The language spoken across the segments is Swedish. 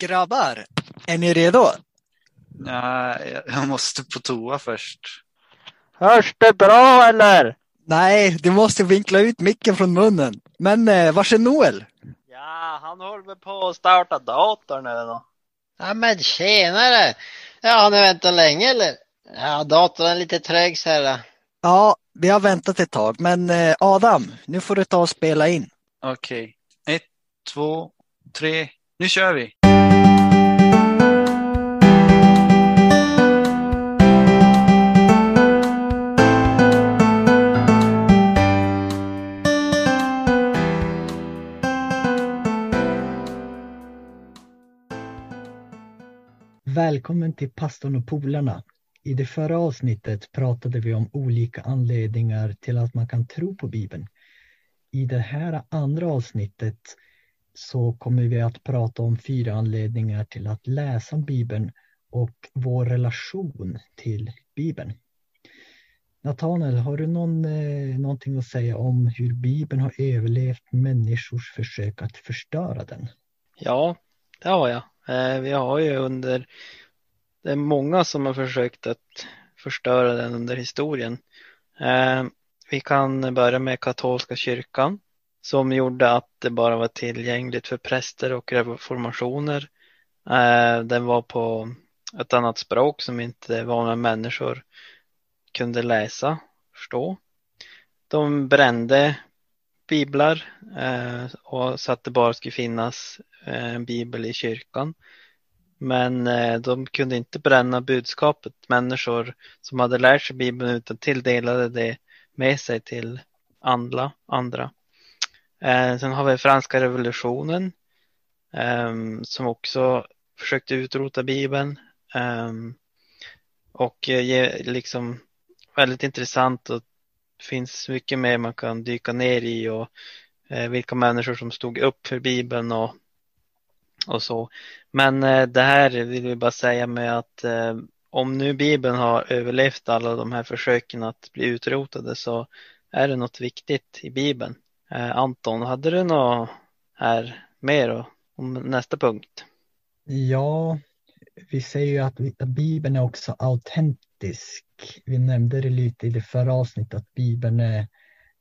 Grabbar, är ni redo? Nej, jag måste på toa först. Hörs det bra eller? Nej, du måste vinkla ut micken från munnen. Men eh, var är Noel? Ja, han håller väl på att starta datorn eller nåt. Ja men tjenare! Ja, har ni väntat länge eller? Ja, datorn är lite trög så här. Ja, vi har väntat ett tag, men eh, Adam, nu får du ta och spela in. Okej. Ett, två, tre. Nu kör vi! Välkommen till Pastorn och polarna. I det förra avsnittet pratade vi om olika anledningar till att man kan tro på Bibeln. I det här andra avsnittet så kommer vi att prata om fyra anledningar till att läsa Bibeln och vår relation till Bibeln. Nathanael, har du någon, eh, någonting att säga om hur Bibeln har överlevt människors försök att förstöra den? Ja, det har jag. Eh, vi har ju under, det är många som har försökt att förstöra den under historien. Eh, vi kan börja med katolska kyrkan som gjorde att det bara var tillgängligt för präster och reformationer. Eh, den var på ett annat språk som inte vanliga människor kunde läsa, förstå. De brände biblar eh, och så att det bara skulle finnas eh, en bibel i kyrkan. Men eh, de kunde inte bränna budskapet. Människor som hade lärt sig bibeln utan tilldelade det med sig till andra. andra. Eh, sen har vi franska revolutionen ehm, som också försökte utrota bibeln. Ehm, och eh, liksom väldigt intressant och finns mycket mer man kan dyka ner i och vilka människor som stod upp för bibeln och och så. Men eh, det här vill vi bara säga med att eh, om nu Bibeln har överlevt alla de här försöken att bli utrotade så är det något viktigt i Bibeln. Eh, Anton, hade du något här mer om nästa punkt? Ja, vi säger ju att Bibeln är också autentisk. Vi nämnde det lite i det förra avsnittet att Bibeln är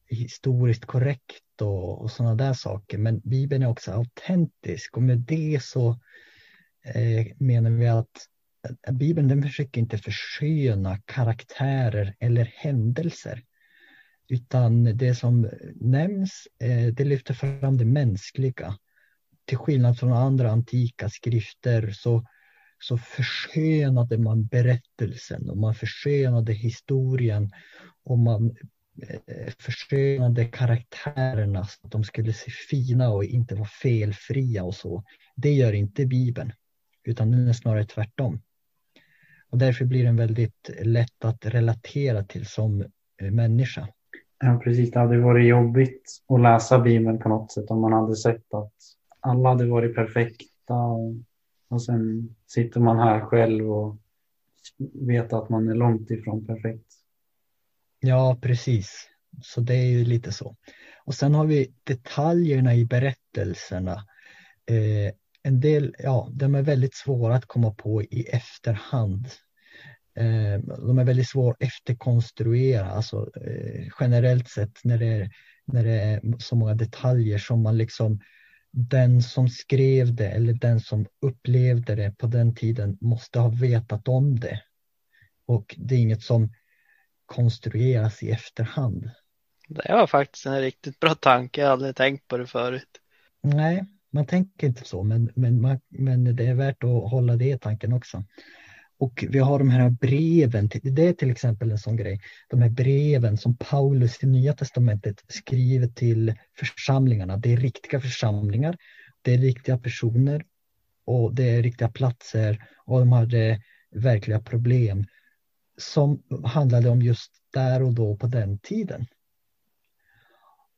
historiskt korrekt och, och sådana där saker. Men Bibeln är också autentisk och med det så eh, menar vi att, Bibeln den försöker inte försköna karaktärer eller händelser. Utan det som nämns, eh, det lyfter fram det mänskliga. Till skillnad från andra antika skrifter så, så förskönade man berättelsen och man förskönade historien och man Eh, förskönade karaktärerna så att de skulle se fina och inte vara felfria och så. Det gör inte Bibeln, utan den är snarare tvärtom. Och därför blir den väldigt lätt att relatera till som eh, människa. Ja, precis. Det hade varit jobbigt att läsa Bibeln på något sätt om man hade sett att alla hade varit perfekta och sen sitter man här själv och vet att man är långt ifrån perfekt. Ja, precis. Så det är ju lite så. Och sen har vi detaljerna i berättelserna. Eh, en del, ja, de är väldigt svåra att komma på i efterhand. Eh, de är väldigt svåra att efterkonstruera, alltså eh, generellt sett när det, är, när det är så många detaljer som man liksom den som skrev det eller den som upplevde det på den tiden måste ha vetat om det. Och det är inget som konstrueras i efterhand. Det var faktiskt en riktigt bra tanke, jag har aldrig tänkt på det förut. Nej, man tänker inte så, men, men, man, men det är värt att hålla det i tanken också. Och vi har de här breven, det är till exempel en sån grej, de här breven som Paulus i Nya Testamentet skriver till församlingarna. Det är riktiga församlingar, det är riktiga personer och det är riktiga platser och de hade verkliga problem som handlade om just där och då på den tiden.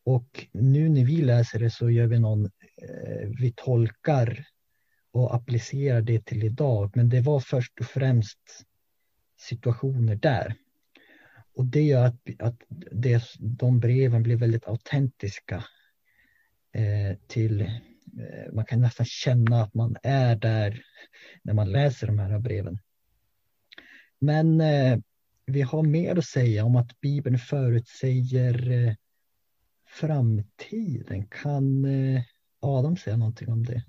Och nu när vi läser det så gör vi någon, eh, vi tolkar och applicerar det till idag. Men det var först och främst situationer där. Och det gör att, att det, de breven blir väldigt autentiska eh, till, eh, man kan nästan känna att man är där när man läser de här breven. Men eh, vi har mer att säga om att Bibeln förutsäger eh, framtiden. Kan eh, Adam säga någonting om det?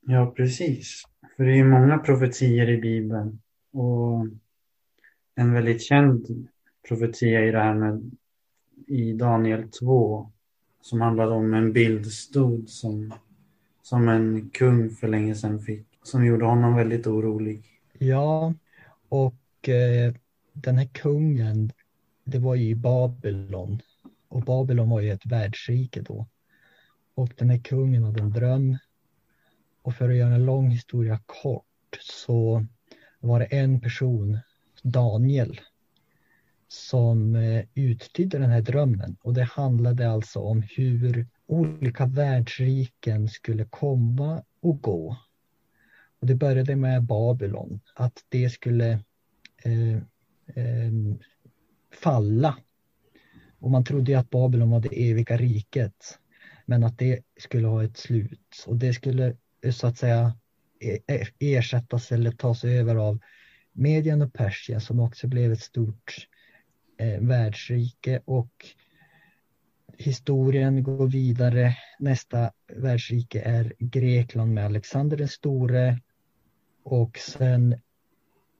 Ja, precis. För det är många profetier i Bibeln. Och en väldigt känd profetia i det här med i Daniel 2 som handlade om en bildstod som, som en kung för länge sedan fick. Som gjorde honom väldigt orolig. Ja, och eh, den här kungen, det var ju i Babylon. Och Babylon var ju ett världsrike då. Och den här kungen hade en dröm. Och för att göra en lång historia kort så var det en person, Daniel, som eh, uttydde den här drömmen. Och det handlade alltså om hur olika världsriken skulle komma och gå. Och det började med Babylon, att det skulle eh, eh, falla. Och man trodde att Babylon var det eviga riket. Men att det skulle ha ett slut. Och det skulle eh, så att säga e-, e-, ersättas eller tas över av Medien och Persien som också blev ett stort eh, världsrike och historien går vidare. Nästa världsrike är Grekland med Alexander den store och sen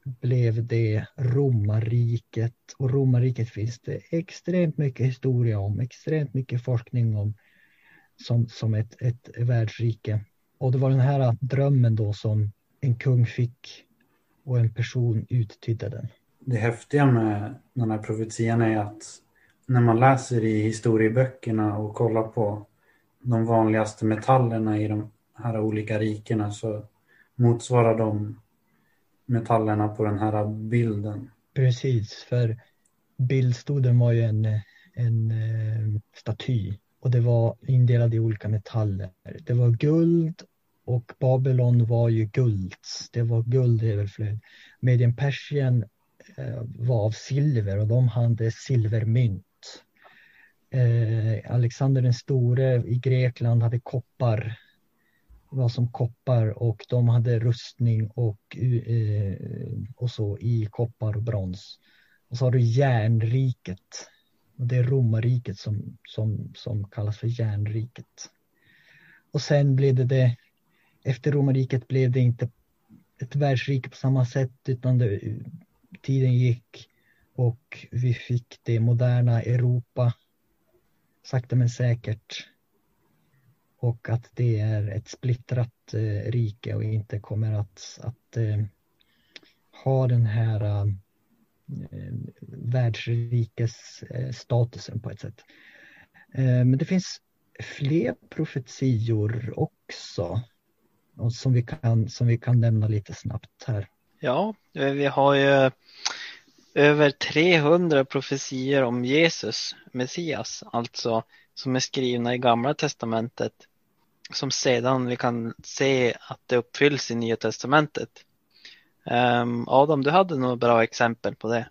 blev det romarriket och romarriket finns det extremt mycket historia om, extremt mycket forskning om som, som ett, ett världsrike. Och det var den här drömmen då som en kung fick och en person uttydde den. Det häftiga med den här profetian är att när man läser i historieböckerna och kollar på de vanligaste metallerna i de här olika rikena så motsvarar de metallerna på den här bilden. Precis, för bildstoden var ju en, en eh, staty och det var indelad i olika metaller. Det var guld och Babylon var ju guld. Det var guld överflöd. Medien Persien eh, var av silver och de hade silvermynt. Eh, Alexander den store i Grekland hade koppar var som koppar och de hade rustning och, eh, och så i koppar och brons. Och så har du järnriket. Och det är romarriket som, som, som kallas för järnriket. Och sen blev det, det efter romarriket blev det inte ett världsrike på samma sätt utan det, tiden gick och vi fick det moderna Europa sakta men säkert och att det är ett splittrat eh, rike och inte kommer att, att eh, ha den här eh, världsrikesstatusen eh, på ett sätt. Eh, men det finns fler profetior också och som, vi kan, som vi kan nämna lite snabbt här. Ja, eh, vi har ju eh, över 300 profetier om Jesus, Messias, alltså som är skrivna i Gamla Testamentet som sedan vi kan se att det uppfylls i Nya Testamentet. Um, Adam, du hade några bra exempel på det.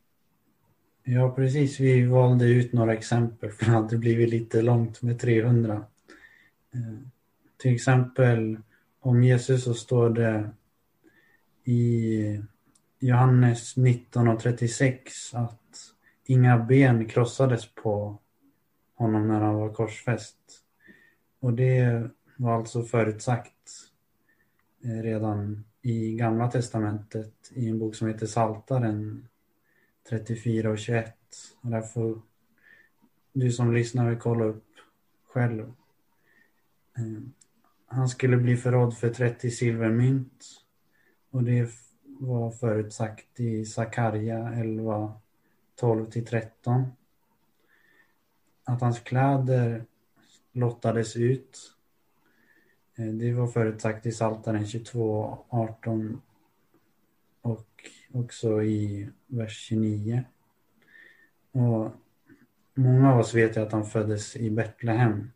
Ja, precis. Vi valde ut några exempel för det hade blivit lite långt med 300. Ehm, till exempel om Jesus så står det i Johannes 19 och 36 att inga ben krossades på honom när han var korsfäst. Och det var alltså förutsagt eh, redan i Gamla Testamentet i en bok som heter Saltaren 34 och 21. Och där får du som lyssnar kolla upp själv. Eh, han skulle bli förrådd för 30 silvermynt och det var förutsagt i Sakarja 11, 12 till 13. Att hans kläder lottades ut Eh, det var förutsagt i Psaltaren 22, 18 och också i vers 29. Och många av oss vet ju att han föddes i Betlehem.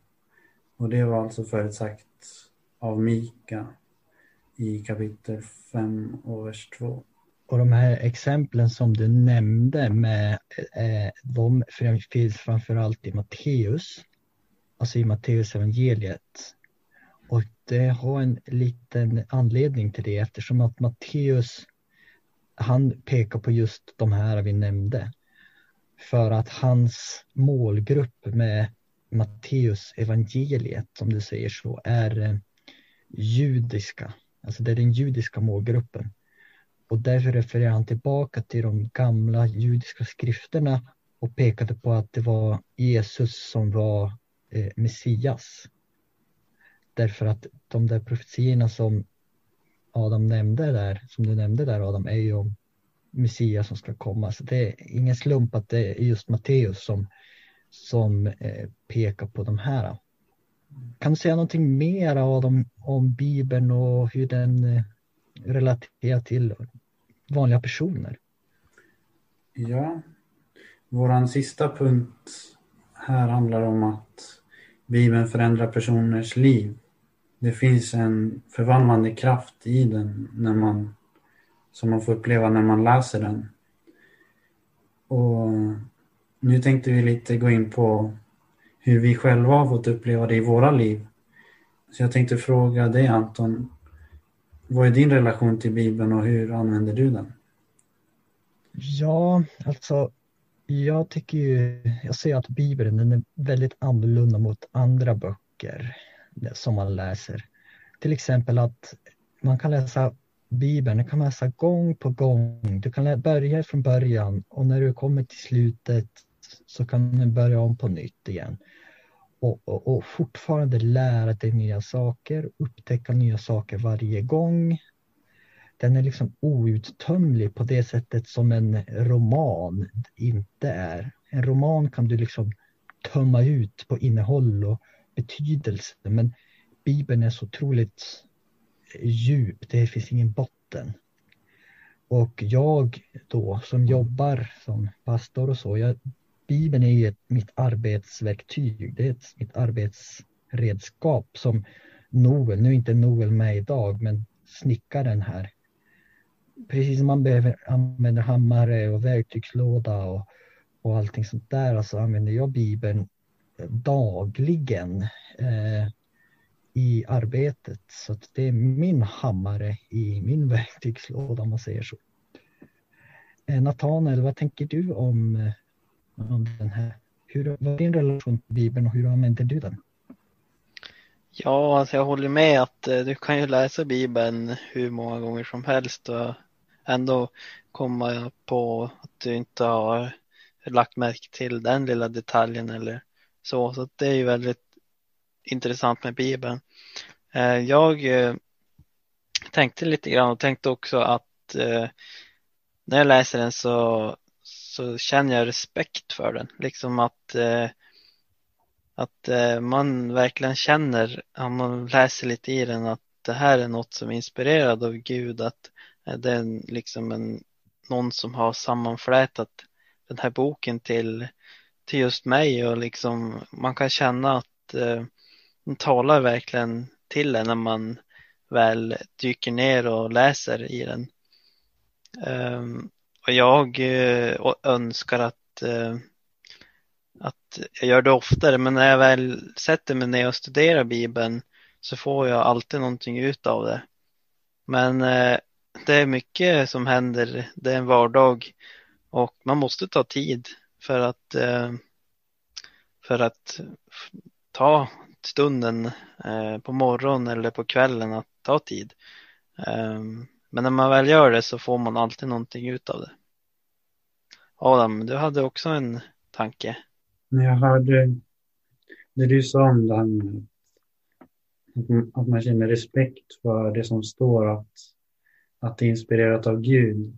Och det var alltså förutsagt av Mika i kapitel 5 och vers 2. Och de här exemplen som du nämnde med eh, de finns framförallt i Matteus, alltså i Matteus evangeliet och det har en liten anledning till det eftersom att Matteus han pekar på just de här vi nämnde. För att hans målgrupp med Matteus evangeliet, som du säger så, är eh, judiska. Alltså det är den judiska målgruppen. Och därför refererar han tillbaka till de gamla judiska skrifterna och pekade på att det var Jesus som var eh, Messias. Därför att de där profetierna som Adam nämnde där, som du nämnde där Adam, är ju om Messias som ska komma. Så det är ingen slump att det är just Matteus som, som eh, pekar på de här. Kan du säga någonting mer Adam om Bibeln och hur den eh, relaterar till vanliga personer? Ja, vår sista punkt här handlar om att Bibeln förändrar personers liv. Det finns en förvandlande kraft i den när man, som man får uppleva när man läser den. Och nu tänkte vi lite gå in på hur vi själva har fått uppleva det i våra liv. Så jag tänkte fråga dig Anton, vad är din relation till Bibeln och hur använder du den? Ja, alltså jag tycker ju, jag ser att Bibeln den är väldigt annorlunda mot andra böcker som man läser. Till exempel att man kan läsa Bibeln, du kan läsa gång på gång. Du kan börja från början och när du kommer till slutet så kan du börja om på nytt igen. Och, och, och fortfarande lära dig nya saker, upptäcka nya saker varje gång. Den är liksom outtömlig på det sättet som en roman inte är. En roman kan du liksom tömma ut på innehåll och betydelse. Men Bibeln är så otroligt eh, djup, det finns ingen botten. Och jag då som jobbar som pastor och så, jag, Bibeln är ju ett, mitt arbetsverktyg, det är ett, mitt arbetsredskap som Noel, nu är inte Noel med idag, men snickaren här. Precis som man behöver använda hammare och verktygslåda och, och allting sånt där, så alltså använder jag Bibeln dagligen eh, i arbetet. Så att det är min hammare i min verktygslåda om man säger så. Eh, Nathanael, vad tänker du om, eh, om den här? Hur, vad är din relation till Bibeln och hur använder du den? Ja, alltså jag håller med att eh, du kan ju läsa Bibeln hur många gånger som helst och ändå komma på att du inte har lagt märke till den lilla detaljen eller så. Så det är ju väldigt intressant med Bibeln. Eh, jag eh, tänkte lite grann och tänkte också att eh, när jag läser den så, så känner jag respekt för den. Liksom att, eh, att eh, man verkligen känner, om man läser lite i den, att det här är något som är inspirerad av Gud, att eh, det är liksom en, någon som har sammanflätat den här boken till till just mig och liksom man kan känna att eh, den talar verkligen till en när man väl dyker ner och läser i den. Um, och jag uh, önskar att, uh, att jag gör det oftare men när jag väl sätter mig ner och studerar Bibeln så får jag alltid någonting ut av det. Men uh, det är mycket som händer, det är en vardag och man måste ta tid för att, eh, för att ta stunden eh, på morgonen eller på kvällen att ta tid. Eh, men när man väl gör det så får man alltid någonting ut av det. Adam, du hade också en tanke. När jag hörde det du sa om det här med att man känner respekt för det som står att, att det är inspirerat av Gud.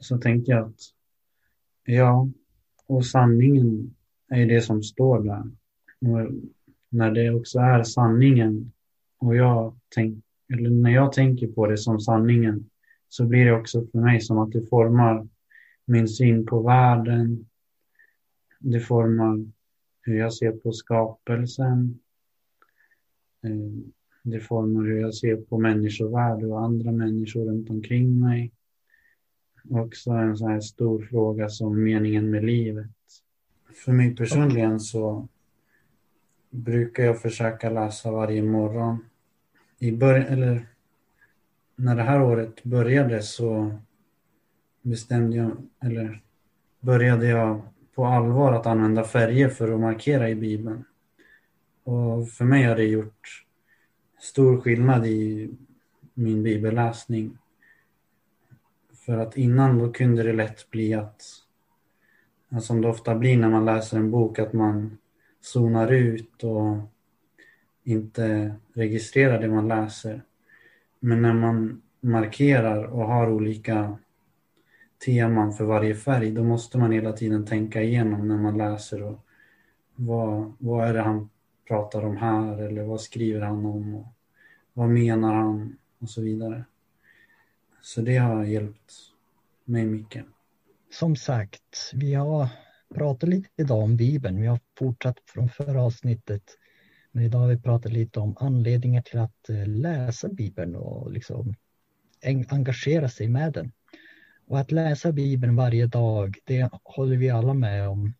Så tänkte jag att ja, och sanningen är det som står där. Och när det också är sanningen och jag tänk, eller när jag tänker på det som sanningen så blir det också för mig som att det formar min syn på världen. Det formar hur jag ser på skapelsen. Eh, det formar hur jag ser på människovärde och andra människor runt omkring mig. Också en sån här stor fråga som meningen med livet. För mig personligen så brukar jag försöka läsa varje morgon i början, eller när det här året började så bestämde jag, eller började jag på allvar att använda färger för att markera i Bibeln. Och för mig har det gjort stor skillnad i min bibelläsning. För att innan då kunde det lätt bli att, som det ofta blir när man läser en bok, att man zonar ut och inte registrerar det man läser. Men när man markerar och har olika teman för varje färg, då måste man hela tiden tänka igenom när man läser och vad, vad är det han pratar om här eller vad skriver han om och vad menar han och så vidare. Så det har hjälpt mig mycket. Som sagt, vi har pratat lite idag om Bibeln. Vi har fortsatt från förra avsnittet. Men idag har vi pratat lite om anledningar till att eh, läsa Bibeln och liksom engagera sig med den. Och att läsa Bibeln varje dag, det håller vi alla med om.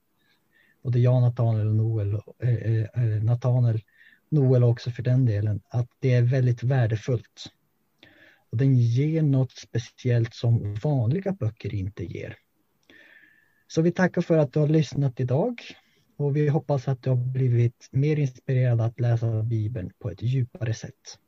Både jag, Nathanael och Noel, eh, eh, eh Nathanael, Noel också för den delen, att det är väldigt värdefullt. Och den ger något speciellt som vanliga böcker inte ger. Så vi tackar för att du har lyssnat idag och vi hoppas att du har blivit mer inspirerad att läsa Bibeln på ett djupare sätt.